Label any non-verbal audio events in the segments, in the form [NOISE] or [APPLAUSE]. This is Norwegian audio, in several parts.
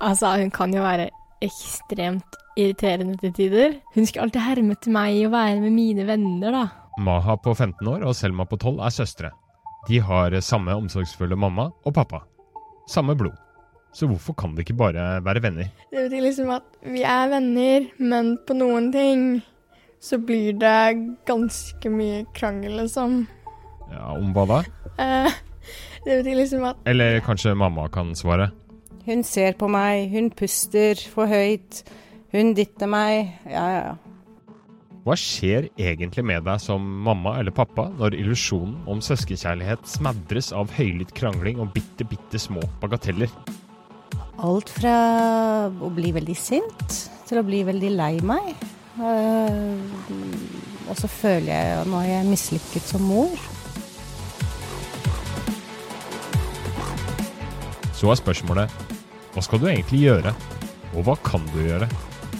Altså, hun kan jo være ekstremt irriterende til tider. Hun skulle alltid herme til meg og være med mine venner, da. Maha på 15 år og Selma på 12 er søstre. De har samme omsorgsfulle mamma og pappa. Samme blod. Så hvorfor kan de ikke bare være venner? Det betyr liksom at vi er venner, men på noen ting så blir det ganske mye krangel, liksom. Ja, Om hva da? Eh, [LAUGHS] det betyr liksom at Eller kanskje mamma kan svare? Hun ser på meg, hun puster for høyt, hun dytter meg. Ja, ja, ja. Hva skjer egentlig med deg som mamma eller pappa når illusjonen om søskenkjærlighet smadres av høylytt krangling og bitte, bitte små bagateller? Alt fra å bli veldig sint til å bli veldig lei meg. Eh, og så føler jeg at nå er jeg mislykket som mor. Så er spørsmålet hva skal du egentlig gjøre, og hva kan du gjøre?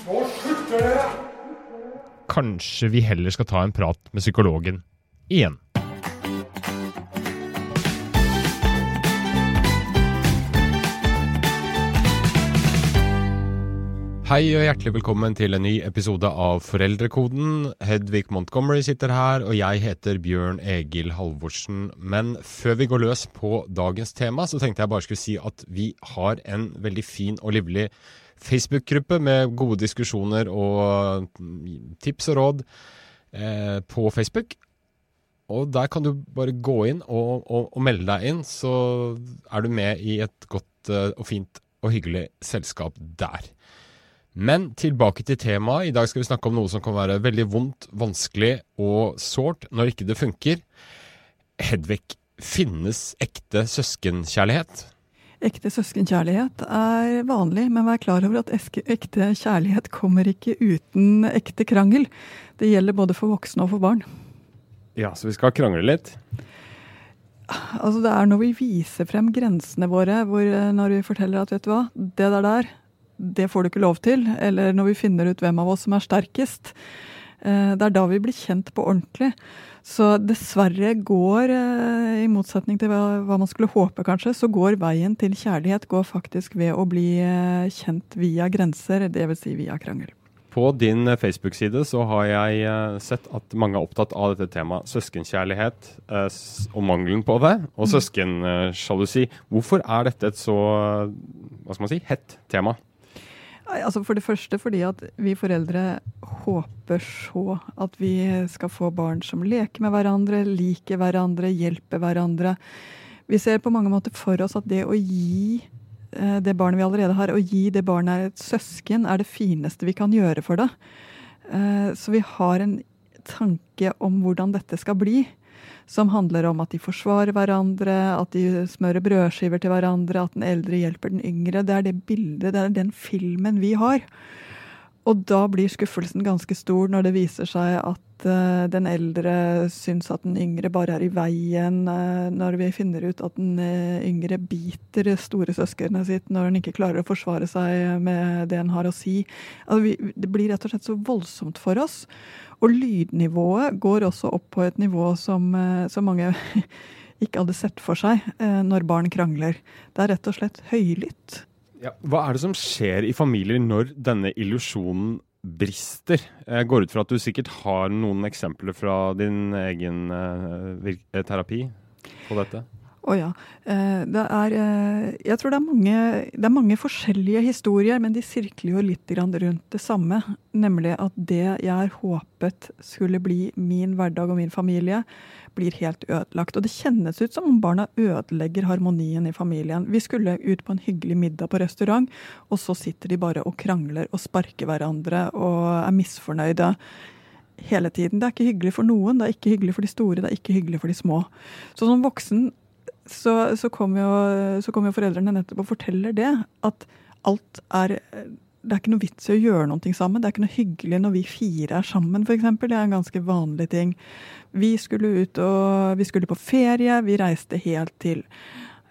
Nå slutter dere! Kanskje vi heller skal ta en prat med psykologen igjen. Hei og hjertelig velkommen til en ny episode av Foreldrekoden. Hedvig Montgomery sitter her, og jeg heter Bjørn Egil Halvorsen. Men før vi går løs på dagens tema, så tenkte jeg bare skulle si at vi har en veldig fin og livlig Facebook-gruppe med gode diskusjoner og tips og råd eh, på Facebook. Og der kan du bare gå inn og, og, og melde deg inn, så er du med i et godt eh, og fint og hyggelig selskap der. Men tilbake til temaet. I dag skal vi snakke om noe som kan være veldig vondt, vanskelig og sårt når ikke det funker. Hedvig, finnes ekte søskenkjærlighet? Ekte søskenkjærlighet er vanlig, men vær klar over at ekte kjærlighet kommer ikke uten ekte krangel. Det gjelder både for voksne og for barn. Ja, så vi skal krangle litt? Altså Det er når vi viser frem grensene våre, hvor, når vi forteller at vet du hva, det der der, det får du ikke lov til. Eller når vi finner ut hvem av oss som er sterkest. Det er da vi blir kjent på ordentlig. Så dessverre går, i motsetning til hva man skulle håpe kanskje, så går veien til kjærlighet går faktisk ved å bli kjent via grenser, dvs. Si via krangel. På din Facebook-side så har jeg sett at mange er opptatt av dette temaet søskenkjærlighet og mangelen på det, og søskensjalusi. Hvorfor er dette et så hva skal man si, hett tema? Altså For det første fordi at vi foreldre håper så at vi skal få barn som leker med hverandre, liker hverandre, hjelper hverandre. Vi ser på mange måter for oss at det å gi det barnet vi allerede har, å gi det barnet et søsken, er det fineste vi kan gjøre for det. Så vi har en tanke om hvordan dette skal bli som handler om at de forsvarer hverandre, at de smører brødskiver til hverandre, at den eldre hjelper den yngre. Det er det bildet, det er den filmen vi har. Og da blir skuffelsen ganske stor når det viser seg at uh, den eldre syns at den yngre bare er i veien. Uh, når vi finner ut at den uh, yngre biter storesøskenet sitt når den ikke klarer å forsvare seg med det den har å si. Altså, det blir rett og slett så voldsomt for oss. Og lydnivået går også opp på et nivå som, som mange [LAUGHS] ikke hadde sett for seg når barn krangler. Det er rett og slett høylytt. Ja, hva er det som skjer i familier når denne illusjonen brister? Jeg går ut fra at du sikkert har noen eksempler fra din egen uh, terapi på dette? Å oh ja. Det er Jeg tror det er, mange, det er mange forskjellige historier, men de sirkler jo litt rundt det samme. Nemlig at det jeg håpet skulle bli min hverdag og min familie, blir helt ødelagt. Og det kjennes ut som om barna ødelegger harmonien i familien. Vi skulle ut på en hyggelig middag på restaurant, og så sitter de bare og krangler og sparker hverandre og er misfornøyde hele tiden. Det er ikke hyggelig for noen, det er ikke hyggelig for de store, det er ikke hyggelig for de små. Så som voksen så, så kommer jo, kom jo foreldrene nettopp og forteller det. At alt er det er ikke noe vits i å gjøre noe sammen. Det er ikke noe hyggelig når vi fire er sammen, f.eks. Det er en ganske vanlig ting. Vi skulle ut og Vi skulle på ferie. Vi reiste helt til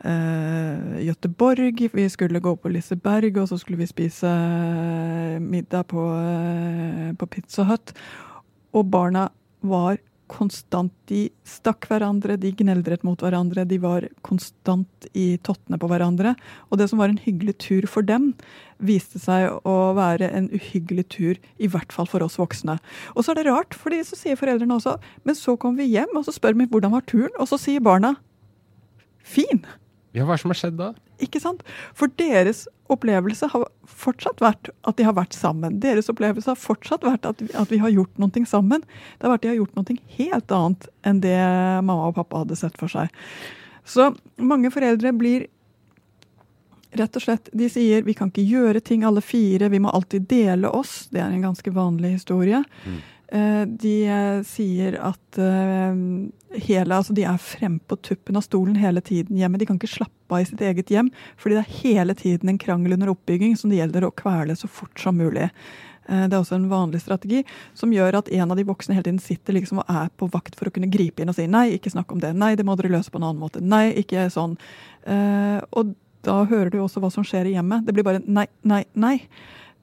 uh, Göteborg. Vi skulle gå på Liseberg, og så skulle vi spise uh, middag på, uh, på Pizza Hut. Og barna var konstant De stakk hverandre, de gneldret mot hverandre, de var konstant i tottene på hverandre. Og det som var en hyggelig tur for dem, viste seg å være en uhyggelig tur, i hvert fall for oss voksne. Og så er det rart, for så sier foreldrene også Men så kommer vi hjem, og så spør vi hvordan var turen, og så sier barna fin. Ja, Hva er det som har skjedd da? Ikke sant? For deres opplevelse har fortsatt vært at de har vært sammen. Deres opplevelse har fortsatt vært at vi, at vi har gjort noe sammen. Det har vært de har gjort noe helt annet enn det mamma og pappa hadde sett for seg. Så mange foreldre blir rett og slett De sier vi kan ikke gjøre ting alle fire, vi må alltid dele oss. Det er en ganske vanlig historie. Mm. Eh, de eh, sier at eh, hele, altså de er frem på tuppen av stolen hele tiden hjemme. De kan ikke slappe av i sitt eget hjem, fordi det er hele tiden en krangel under oppbygging som det gjelder å kvele så fort som mulig. Det er også en vanlig strategi som gjør at en av de voksne hele tiden sitter liksom og er på vakt for å kunne gripe inn og si nei, ikke snakk om det, nei, det må dere løse på en annen måte, nei, ikke sånn. Og da hører du også hva som skjer i hjemmet. Det blir bare nei, nei, nei.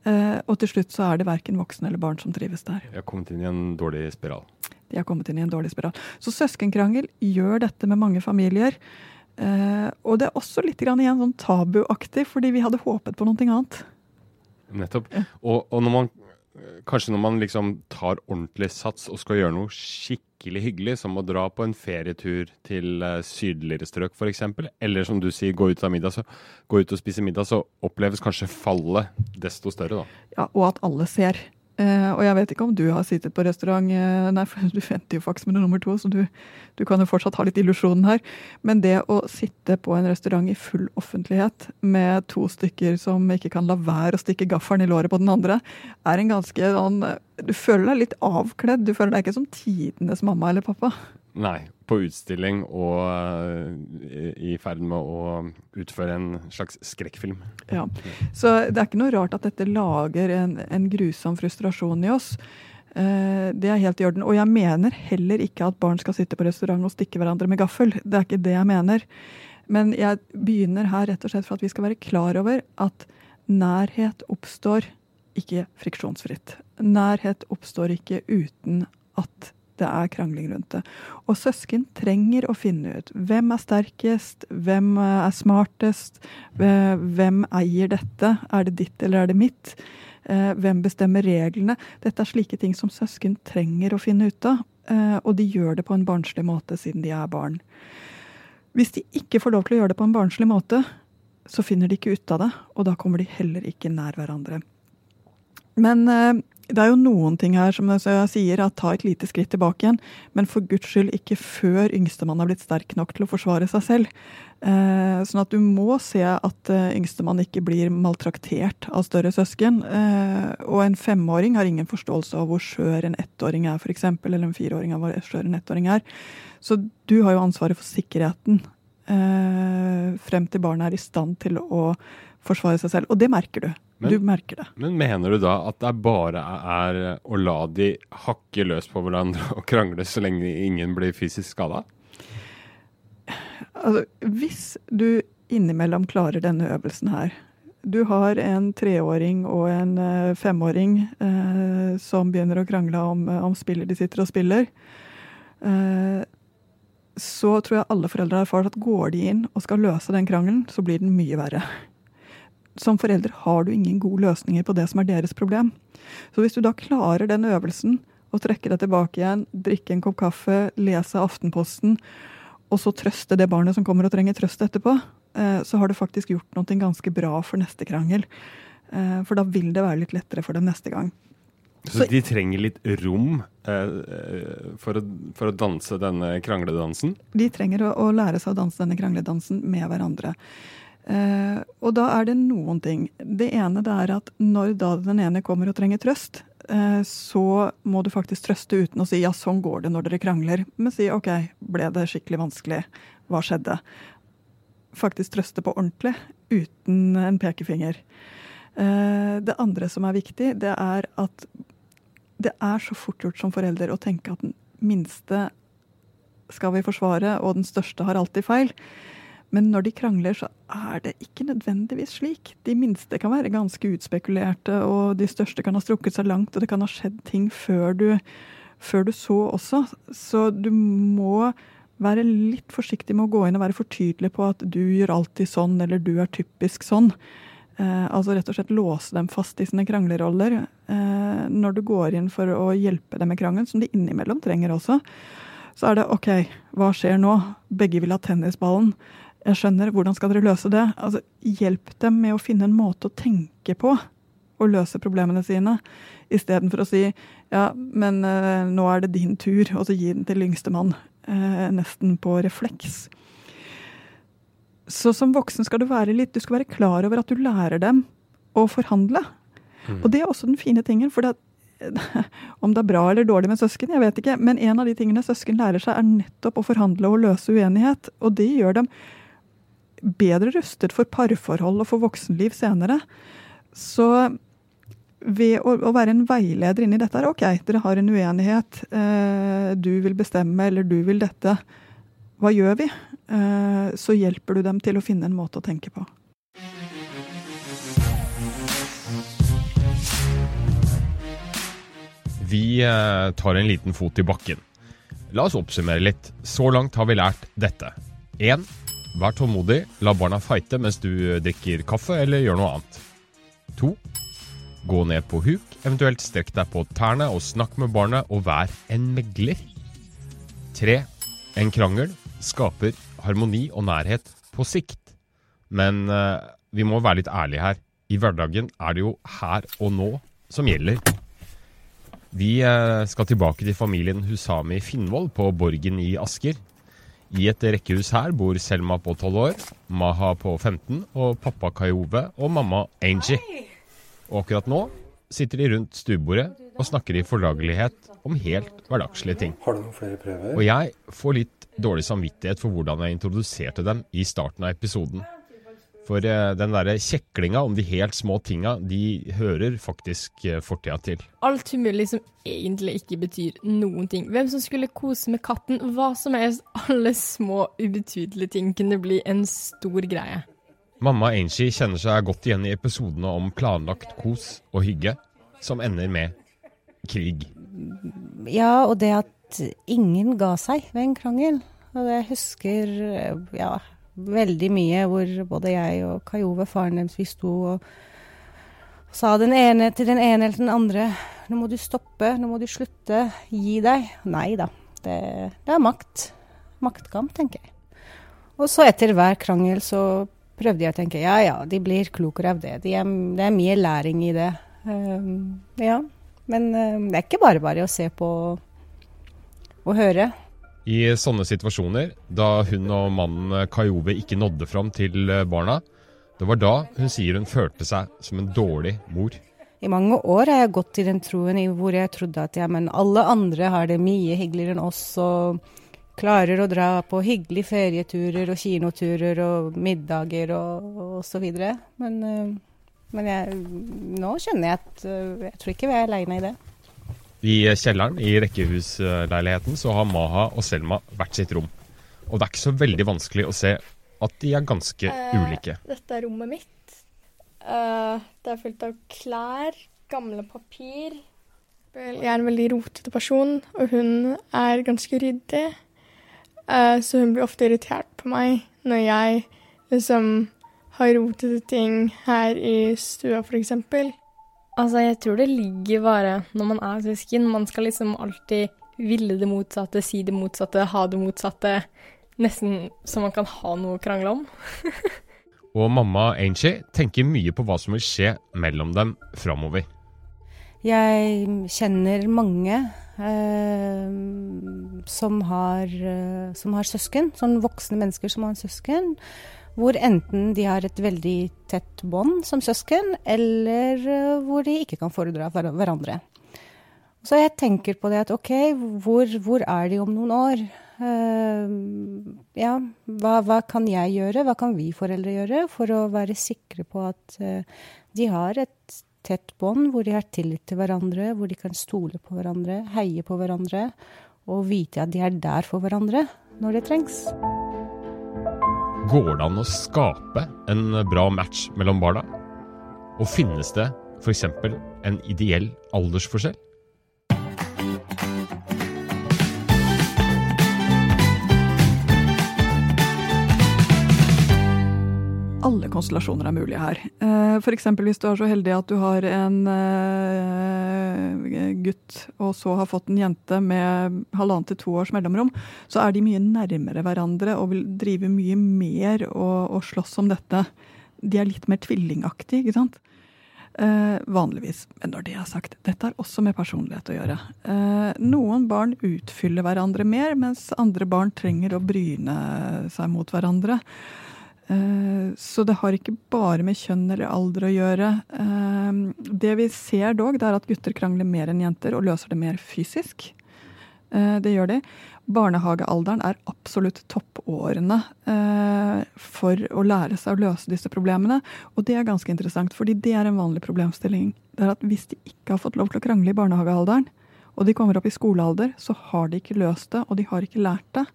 Uh, og til slutt så er det verken voksne eller barn som trives der. De har kommet inn i en dårlig spiral. De har kommet inn i en dårlig spiral. Så søskenkrangel gjør dette med mange familier. Uh, og det er også litt igjen sånn tabuaktig, fordi vi hadde håpet på noe annet. Nettopp. Ja. Og, og når man kanskje når man liksom tar ordentlig sats og skal gjøre noe skikkelig hyggelig, som å dra på en ferietur til uh, sydligere strøk f.eks., eller som du sier, gå ut, middag, så, gå ut og spise middag, så oppleves kanskje fallet desto større, da. Ja, og at alle ser. Uh, og jeg vet ikke om du har sittet på restaurant uh, Nei, for du venter jo faktisk med det nummer to, så du, du, kan jo fortsatt ha litt illusjonen her. Men det å sitte på en restaurant i full offentlighet med to stykker som ikke kan la være å stikke gaffelen i låret på den andre, er en ganske sånn Du føler deg litt avkledd. Du føler deg ikke som tidenes mamma eller pappa. Nei, på utstilling og uh, i ferd med å utføre en slags skrekkfilm. Ja, Så det er ikke noe rart at dette lager en, en grusom frustrasjon i oss. Uh, det er helt i orden. Og jeg mener heller ikke at barn skal sitte på restaurant og stikke hverandre med gaffel. Det er ikke det jeg mener. Men jeg begynner her rett og slett for at vi skal være klar over at nærhet oppstår ikke friksjonsfritt. Nærhet oppstår ikke uten at det er krangling rundt det. Og søsken trenger å finne ut hvem er sterkest, hvem er smartest, hvem eier dette, er det ditt eller er det mitt? Eh, hvem bestemmer reglene? Dette er slike ting som søsken trenger å finne ut av, eh, og de gjør det på en barnslig måte siden de er barn. Hvis de ikke får lov til å gjøre det på en barnslig måte, så finner de ikke ut av det, og da kommer de heller ikke nær hverandre. Men eh, det er jo noen ting her som jeg sier, at ta et lite skritt tilbake igjen. Men for guds skyld ikke før yngstemann har blitt sterk nok til å forsvare seg selv. Eh, sånn at du må se at eh, yngstemann ikke blir maltraktert av større søsken. Eh, og en femåring har ingen forståelse av hvor skjør en ettåring er, f.eks. Eller en fireåring av hvor skjør en ettåring er. Så du har jo ansvaret for sikkerheten eh, frem til barnet er i stand til å forsvare seg selv. Og det merker du. Men- du merker det. Men mener du da at det bare er å la de hakke løs på hverandre og krangle så lenge ingen blir fysisk skada? Altså, hvis du innimellom klarer denne øvelsen her Du har en treåring og en eh, femåring eh, som begynner å krangle om, eh, om spillet de sitter og spiller. Eh, så tror jeg alle foreldre har erfart at går de inn og skal løse den krangelen, så blir den mye verre. Som forelder har du ingen gode løsninger på det som er deres problem. Så hvis du da klarer den øvelsen, og trekke deg tilbake igjen, drikke en kopp kaffe, lese Aftenposten, og så trøste det barnet som kommer og trenger trøst etterpå, eh, så har du faktisk gjort noe ganske bra for neste krangel. Eh, For da vil det være litt lettere for dem neste gang. Så Så- de trenger litt rom eh, eh, for, å, for å danse denne krangledansen? De trenger å, å lære seg å danse denne krangledansen med hverandre. Eh, og da er det noen ting. Det ene det er at når da den ene kommer og trenger trøst, eh, så må du faktisk trøste uten å si ja, sånn går det når dere krangler. Men si ok, ble det skikkelig vanskelig? Hva skjedde? Faktisk trøste på ordentlig, uten en pekefinger. Eh, det andre som er viktig, det er at det er så fort gjort som forelder å tenke at den minste skal vi forsvare, og den største har alltid feil. Men når de krangler, så er det ikke nødvendigvis slik. De minste kan være ganske utspekulerte, og de største kan ha strukket seg langt, og det kan ha skjedd ting før du, før du så også. Så du må være litt forsiktig med å gå inn og være for tydelig på at du gjør alltid sånn, eller du er typisk sånn. Eh, altså rett og slett låse dem fast i sine krangleroller. Eh, når du går inn for å hjelpe dem med krangelen, som de innimellom trenger også, så er det OK, hva skjer nå? Begge vil ha tennisballen. Jeg skjønner, hvordan skal dere løse det? Altså, hjelp dem med å finne en måte å tenke på og løse problemene sine, istedenfor å si ja, men eh, nå er det din tur, og så gi den til yngstemann. Eh, nesten på refleks. Så som voksen skal du være litt, du skal være klar over at du lærer dem å forhandle. Og det er også den fine tingen, for det, [LAUGHS] om det er bra eller dårlig med søsken, jeg vet ikke, men en av de tingene søsken lærer seg, er nettopp å forhandle og løse uenighet. Og det gjør dem bedre rustet for parforhold og for voksenliv senere. Så ved å, være en veileder inni dette her, OK, dere har en uenighet. Eh, du vil bestemme, eller du vil dette. Hva gjør vi? Eh, så hjelper du dem til å finne en måte å tenke på. Vi eh, tar en liten fot i bakken. La oss oppsummere litt. Så langt har vi lært dette. 1. Vær tålmodig. La barna fighte mens du eh, drikker kaffe eller gjør noe annet. 2. Gå ned på huk, eventuelt strekk deg på tærne og snakk med barnet, og vær en megler. 3. En krangel skaper harmoni og nærhet på sikt. Men eh, vi må være litt ærlige her. I hverdagen er det jo her og nå som gjelder. Vi eh, skal tilbake til familien Husami Finnvoll på Borgen i Asker. I et rekkehus her bor Selma på 12 år, Maha på 15 og pappa Kayove og mamma Angie. Og akkurat nå sitter de rundt stuebordet og snakker i fordragelighet om helt hverdagslige ting. Har du noen flere prøver? Og jeg får litt dårlig samvittighet for hvordan jeg introduserte dem i starten av episoden. For eh, den derre kjeklinga om de helt små tinga, de hører faktisk eh, fortida til. Alt mulig som egentlig ikke betyr noen ting. Hvem som skulle kose med katten, hva som helst. Alle små, ubetydelige ting kunne bli en stor greie. Mamma Angie kjenner seg godt igjen i episodene om planlagt kos og hygge, som ender med krig. Ja, og det at ingen ga seg ved en krangel. Og jeg husker ja, veldig mye hvor både jeg og Kajove, faren deres, vi sto og sa den ene til den ene eller den andre Nå må du stoppe, nå må du slutte, gi deg. Nei da. Det, det er makt. Maktkamp, tenker jeg. Og så etter hver krangel så prøvde jeg å tenke ja ja, de blir klokere av det. De er, det er mye læring i det. Um, ja. Men um, det er ikke bare bare å se på og høre. I sånne situasjoner, da hun og mannen Kayove ikke nådde fram til eh, barna, det var da hun sier hun følte seg som en dårlig mor. I mange år har jeg gått i den troen i hvor jeg trodde at ja, men alle andre har det mye hyggeligere enn oss og klarer å dra på hyggelige ferieturer og kinoturer og middager og, og så videre. Men uh, Men jeg, nå skjønner jeg at jeg tror ikke vi er aleine i det. I kjelleren i rekkehusleiligheten så har Maha og Selma hvert sitt rom. Og det er ikke så veldig vanskelig å se at de er ganske ulike. Dette er rommet mitt. Uh, det er fullt av klær, gamle papir. Jeg er en veldig rotete person, og hun er ganske ryddig. Uh, så hun blir ofte irritert på meg når jeg liksom har rotete ting her i stua, f.eks. Altså, jeg tror det ligger bare når man er søsken. Man skal liksom alltid ville det motsatte, si det motsatte, ha det motsatte. Nesten så man kan ha noe å krangle om. [LAUGHS] Og mamma Angie tenker mye på hva som vil skje mellom dem framover. Jeg kjenner mange eh, som, har, eh, som har søsken, sånn voksne mennesker som har søsken. Hvor enten de har et veldig tett bånd som søsken, eller eh, hvor de ikke kan foredra hver- hverandre. Så jeg tenker på det at ok, hvor, hvor er de om noen år? Uh, ja, hva, hva kan jeg gjøre, hva kan vi foreldre gjøre for å være sikre på at uh, de har et tett bånd hvor de har tillit til hverandre, hvor de kan stole på hverandre, heie på hverandre og vite at de er der for hverandre når det trengs. Går det an å skape en bra match mellom barna? Og finnes det f.eks. en ideell aldersforskjell? Alle konstellasjoner er mulige her. Eh, F.eks. hvis du er så heldig at du har en eh, gutt og så har fått en jente med halvannen til to års mellomrom, så er de mye nærmere hverandre og vil drive mye mer og, og slåss om dette. De er litt mer tvillingaktige, ikke sant? Eh, vanligvis. Men når det er sagt, dette har også med personlighet å gjøre. Noen barn utfyller hverandre mer, mens andre barn trenger å bryne seg mot hverandre. Eh, Så det har ikke bare med kjønn eller alder å gjøre. Eh, Det vi ser dog, det er at gutter krangler mer enn jenter og løser det mer fysisk. Eh, Det gjør de. Barnehagealderen er absolutt toppårene for å lære seg å løse disse problemene. Og det er ganske interessant, fordi det er en vanlig problemstilling. Det er at Hvis de ikke har fått lov til å krangle i barnehagealderen, og de kommer opp i skolealder, så har de ikke løst det, og de har ikke lært det.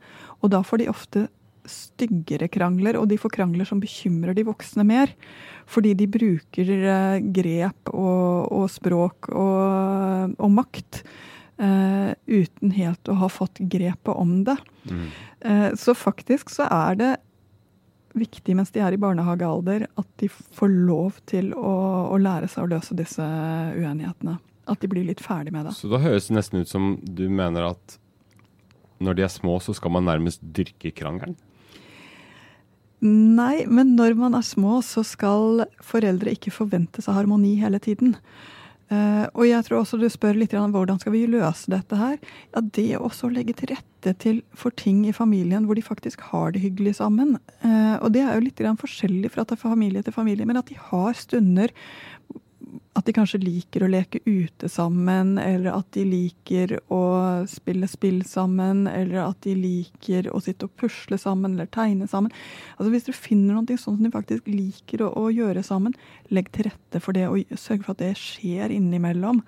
Og da får de ofte styggere krangler, og de får krangler som bekymrer de voksne mer. Fordi de bruker eh, grep og, og språk og, og makt eh, uten helt å ha fått grepet om det. Eh, så faktisk så er det viktig mens de er i barnehagealder, at de får lov til å, å lære seg å løse disse uenighetene. At de blir litt ferdig med det. Så da høres det nesten ut som du mener at når de er små, så skal man nærmest dyrke krangelen? Nei, men når man er små, så skal foreldre ikke forvente seg harmoni hele tiden. Uh, og jeg tror også du spør litt om hvordan skal vi løse dette her. Ja, Det også å legge til rette til for ting i familien hvor de faktisk har det hyggelig sammen. Uh, og det er jo litt forskjellig fra familie til familie, men at de har stunder at de kanskje liker å leke ute sammen, eller at de liker å spille spill sammen, eller at de liker å sitte og pusle sammen eller tegne sammen. Altså Hvis du finner noe sånn som de faktisk liker å, å gjøre sammen, legg til rette for det og sørg for at det skjer innimellom.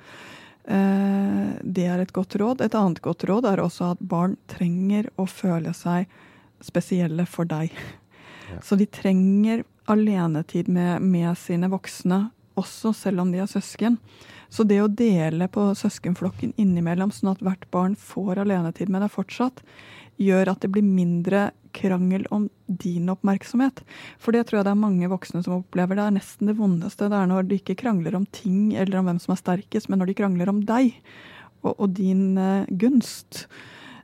Eh, det er et godt råd. Et annet godt råd er også at barn trenger å føle seg spesielle for deg. Så de trenger alenetid med, med sine voksne, også selv om de er søsken. Så det å dele på søskenflokken innimellom, sånn at hvert barn får alenetid med deg fortsatt, gjør at det blir mindre krangel om din oppmerksomhet. For det tror jeg det er mange voksne som opplever. Det er nesten det vondeste. Det er når de ikke krangler om ting eller om hvem som er sterkest, men når de krangler om deg og, og din uh, gunst.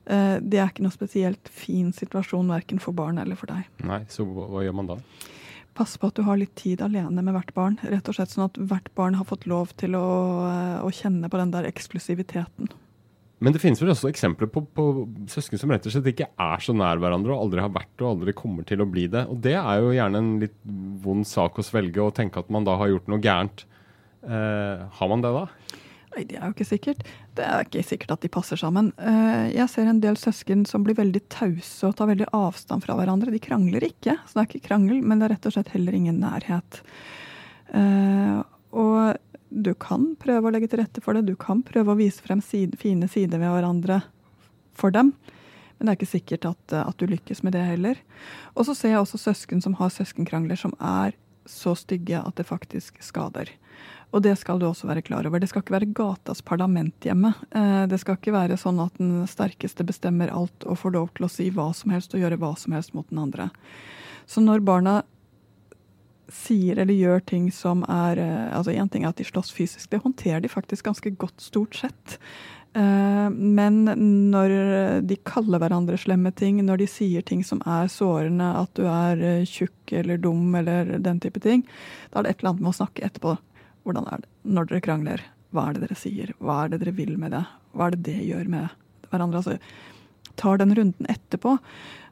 Uh, det er ikke noe spesielt fin situasjon verken for barn eller for deg. Nei, så hva, hva gjør man da? Pass på at du har litt tid alene med hvert barn. Rett og slett sånn at hvert barn har fått lov til å, eh, å kjenne på den der eksklusiviteten. Men det finnes vel også eksempler på, på søsken som rett og slett ikke er så nær hverandre, og aldri har vært og aldri kommer til å bli det. Og det er jo gjerne en litt vond sak å svelge, og tenke at man da har gjort noe gærent. Eh, har man det da? Nei, det er jo ikke sikkert. Det er ikke sikkert at de passer sammen. Eh, Jeg ser en del søsken som blir veldig tause og tar veldig avstand fra hverandre. De krangler ikke, så det er ikke krangel, men det er rett og slett heller ingen nærhet. Eh, og du kan prøve å legge til rette for det, du kan prøve å vise frem side, fine sider ved hverandre for dem. Men det er ikke sikkert at, at, du lykkes med det heller. Og så ser jeg også søsken som har søskenkrangler som er så stygge at det faktisk skader. Og det skal du også være klar over. Det skal ikke være gatas parlament hjemme. Eh, det skal ikke være sånn at den sterkeste bestemmer alt og får lov til å si hva som helst og gjøre hva som helst mot den andre. Så når barna sier eller gjør ting som er eh, altså Én ting er at de slåss fysisk, det håndterer de faktisk ganske godt, stort sett. Eh, men når de kaller hverandre slemme ting, når de sier ting som er sårende, at du er tjukk eller dum eller den type ting, da er det et eller annet med å snakke etterpå. Hvordan er det når dere krangler? Hva er det dere sier? Hva er det dere vil med det? Hva er det det gjør med hverandre? Altså, tar den runden etterpå.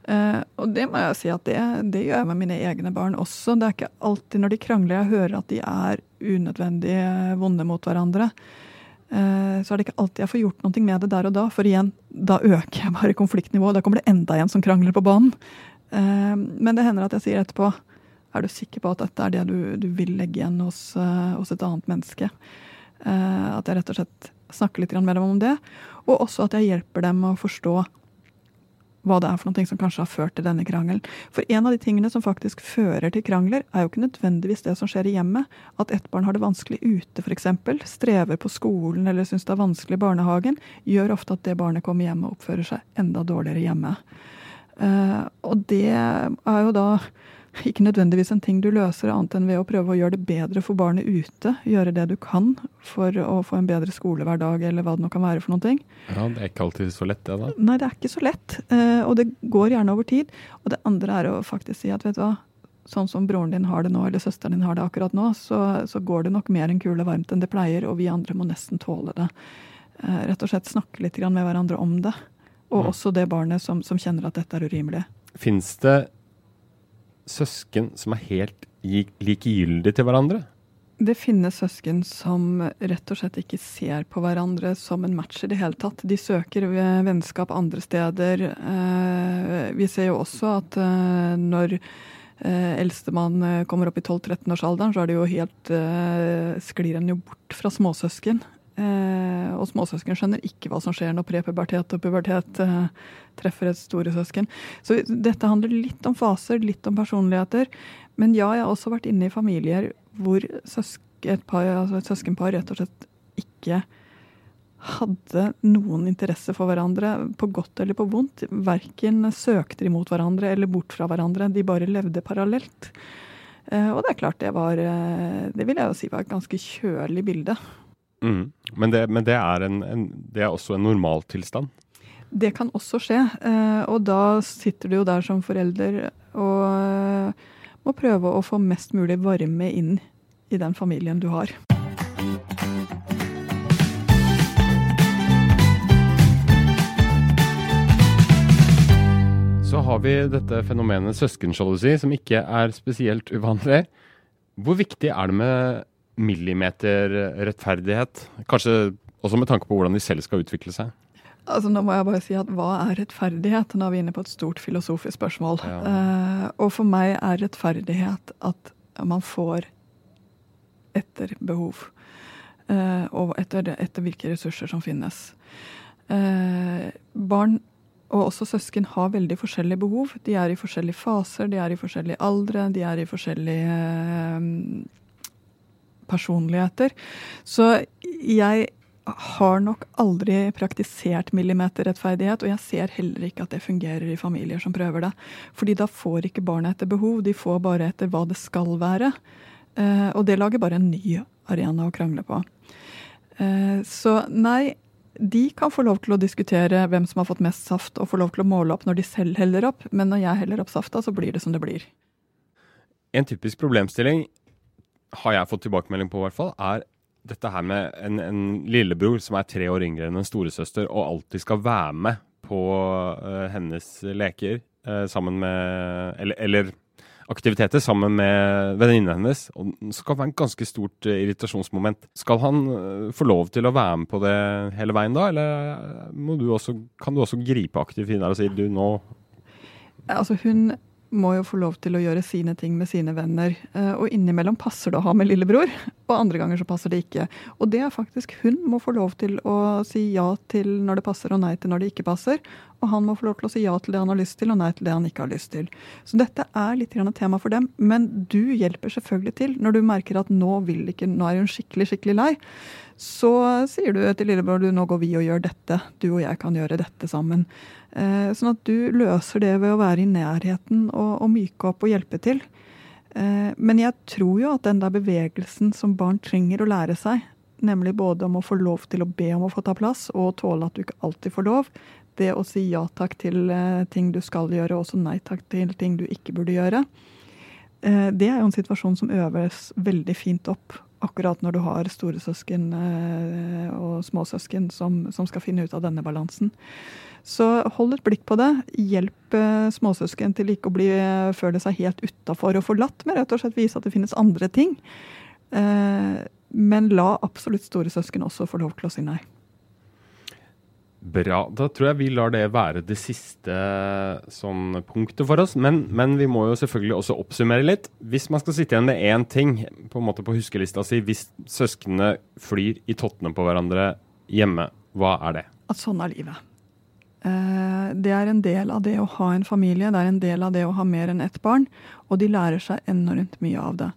Uh, og det må jeg si at det, det, gjør jeg med mine egne barn også. Det er ikke alltid når de krangler jeg hører at de er unødvendig vonde mot hverandre. Uh, så er det ikke alltid jeg får gjort noe med det der og da, for igjen, da øker jeg bare konfliktnivået. Da kommer det enda en som krangler på banen. Uh, men det hender at jeg sier etterpå er du sikker på at dette er det du, du vil legge igjen hos, uh, hos et annet menneske? Eh, at jeg rett og slett snakker litt med dem om det. Og også at jeg hjelper dem å forstå hva det er for noe som kanskje har ført til denne krangelen. For en av de tingene som faktisk fører til krangler, er jo ikke nødvendigvis det som skjer i hjemmet. At ett barn har det vanskelig ute, f.eks., strever på skolen eller syns det er vanskelig i barnehagen, gjør ofte at det barnet kommer hjem og oppfører seg enda dårligere hjemme. Uh, og det er jo da [LAUGHS] ikke nødvendigvis en ting du løser annet enn ved å prøve å gjøre det bedre for barnet ute. Gjøre det du kan for å få en bedre skolehverdag, eller hva det nå kan være for noen ting. Ja, Det er ikke alltid så lett, det da? Nei, det er ikke så lett. Eh, og det går gjerne over tid. Og det andre er å faktisk si at vet du hva, sånn som broren din har det nå, eller søsteren din har det akkurat nå, så, så går det nok mer enn kule varmt enn det pleier, og vi andre må nesten tåle det. Eh, rett og slett snakke litt med hverandre om det. Og mm. også det barnet som, som kjenner at dette er urimelig. Fins det søsken som er helt likegyldige til hverandre? Det finnes søsken som rett og slett ikke ser på hverandre som en match i det hele tatt. De søker vennskap andre steder. Eh, vi ser jo også at eh, når eh, eldstemann kommer opp i 12-13-årsalderen, så er det jo helt sklir en jo bort fra småsøsken. Eh, og småsøsken skjønner ikke hva som skjer når prepubertet og pubertet eh, treffer et storesøsken. Så dette handler litt om faser, litt om personligheter. Men ja, jeg har også vært inne i familier hvor søsk et, par, altså et søskenpar rett og slett ikke hadde noen interesse for hverandre, på godt eller på vondt. Verken søkte de mot hverandre eller bort fra hverandre. De bare levde parallelt. Eh, og det er klart det var eh, Det vil jeg jo si var et ganske kjølig bilde. Mm. Men, det, men det, er en, en, det, er også en normaltilstand? Det kan også skje. Eh, og da sitter du jo der som forelder og eh, må prøve å få mest mulig varme inn i den familien du har. Så har vi dette fenomenet søskensjalusi, som ikke er spesielt uvanlig. Hvor viktig er det med millimeterrettferdighet? Kanskje også med tanke på hvordan de selv skal utvikle seg? Altså, nå må jeg bare si at Hva er rettferdighet? Nå er vi inne på et stort filosofisk spørsmål. Ja. Uh, og for meg er rettferdighet at man får etter behov. Uh, og etter, etter, hvilke ressurser som finnes. Uh, barn og også søsken har veldig forskjellige behov. De er i forskjellige faser, de er i forskjellige aldre, de er i forskjellige personligheter. Så jeg har nok aldri praktisert millimeterrettferdighet, og jeg ser heller ikke at det fungerer i familier som prøver det. Fordi da får ikke barna etter behov, de får bare etter hva det skal være. Eh, og det lager bare en ny arena å krangle på. Eh, så nei, de kan få lov til å diskutere hvem som har fått mest saft, og få lov til å måle opp når de selv heller opp, men når jeg heller opp safta, så blir det som det blir. En typisk problemstilling har jeg fått tilbakemelding på, i hvert fall, er dette her med en, en, lillebror som er tre år yngre enn en storesøster, og alltid skal være med på uh, hennes leker uh, sammen med eller, eller, aktiviteter sammen med venninnene hennes. Og det skal være en ganske stort uh, irritasjonsmoment. Skal han få lov til å være med på det hele veien da, eller du også, kan du også gripe aktivt inn der og si du nå Altså hun må jo få lov til å gjøre sine ting med sine venner. Eh, og innimellom passer det å ha med lillebror, og andre ganger så passer det ikke. Og det er faktisk hun må få lov til å si ja til når det passer, og nei til når det ikke passer. Og han må få lov til å si ja til det han har lyst til, og nei til det han ikke har lyst til. Så dette er litt grann et tema for dem. Men du hjelper selvfølgelig til når du merker at nå vil ikke, nå er hun skikkelig, skikkelig lei. Så sier du til lillebror du, nå går vi og gjør dette. Du og jeg kan gjøre dette sammen. Eh, sånn at du løser det ved å være i nærheten og, og myke opp og hjelpe til. Eh, men jeg tror jo at den der bevegelsen som barn trenger å lære seg, nemlig både om å få lov til å be om å få ta plass, og tåle at du ikke alltid får lov, det å si ja takk til eh, ting du skal gjøre, og også nei takk til ting du ikke burde gjøre, det er jo en situasjon som øves veldig fint opp akkurat når du har storesøsken og småsøsken som, som skal finne ut av denne balansen. Så hold et blikk på det. Hjelp eh, småsøsken til ikke å bli, eh, føle seg helt utafor og forlatt, men rett og slett vise at det finnes andre ting. Eh, men la absolutt storesøsken også få lov til å si nei. Bra. Da tror jeg vi lar det være det siste sånn punktet for oss. Men, men, vi må jo selvfølgelig også oppsummere litt. Hvis man skal sitte igjen med én ting på en måte på huskelista si hvis søsknene flyr i tottene på hverandre hjemme, hva er det? At sånn er livet. Eh, det er en del av det å ha en familie, det er en del av det å ha mer enn ett barn. Og de lærer seg enormt mye av det.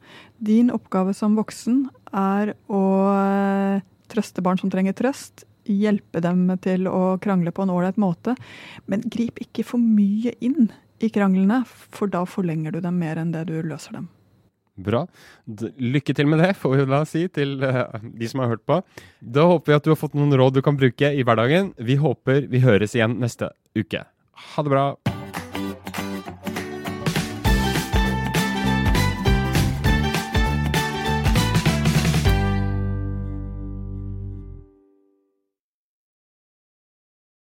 Din oppgave som voksen er å eh, trøste barn som trenger trøst hjelpe dem til å krangle på en ålreit måte. Men grip ikke for mye inn i kranglene, for da forlenger du dem mer enn det du løser dem. Bra. Lykke til med det, får vi da si til uh, de som har hørt på. Da håper vi at du har fått noen råd du kan bruke i hverdagen. Vi håper vi høres igjen neste uke. Ha det bra.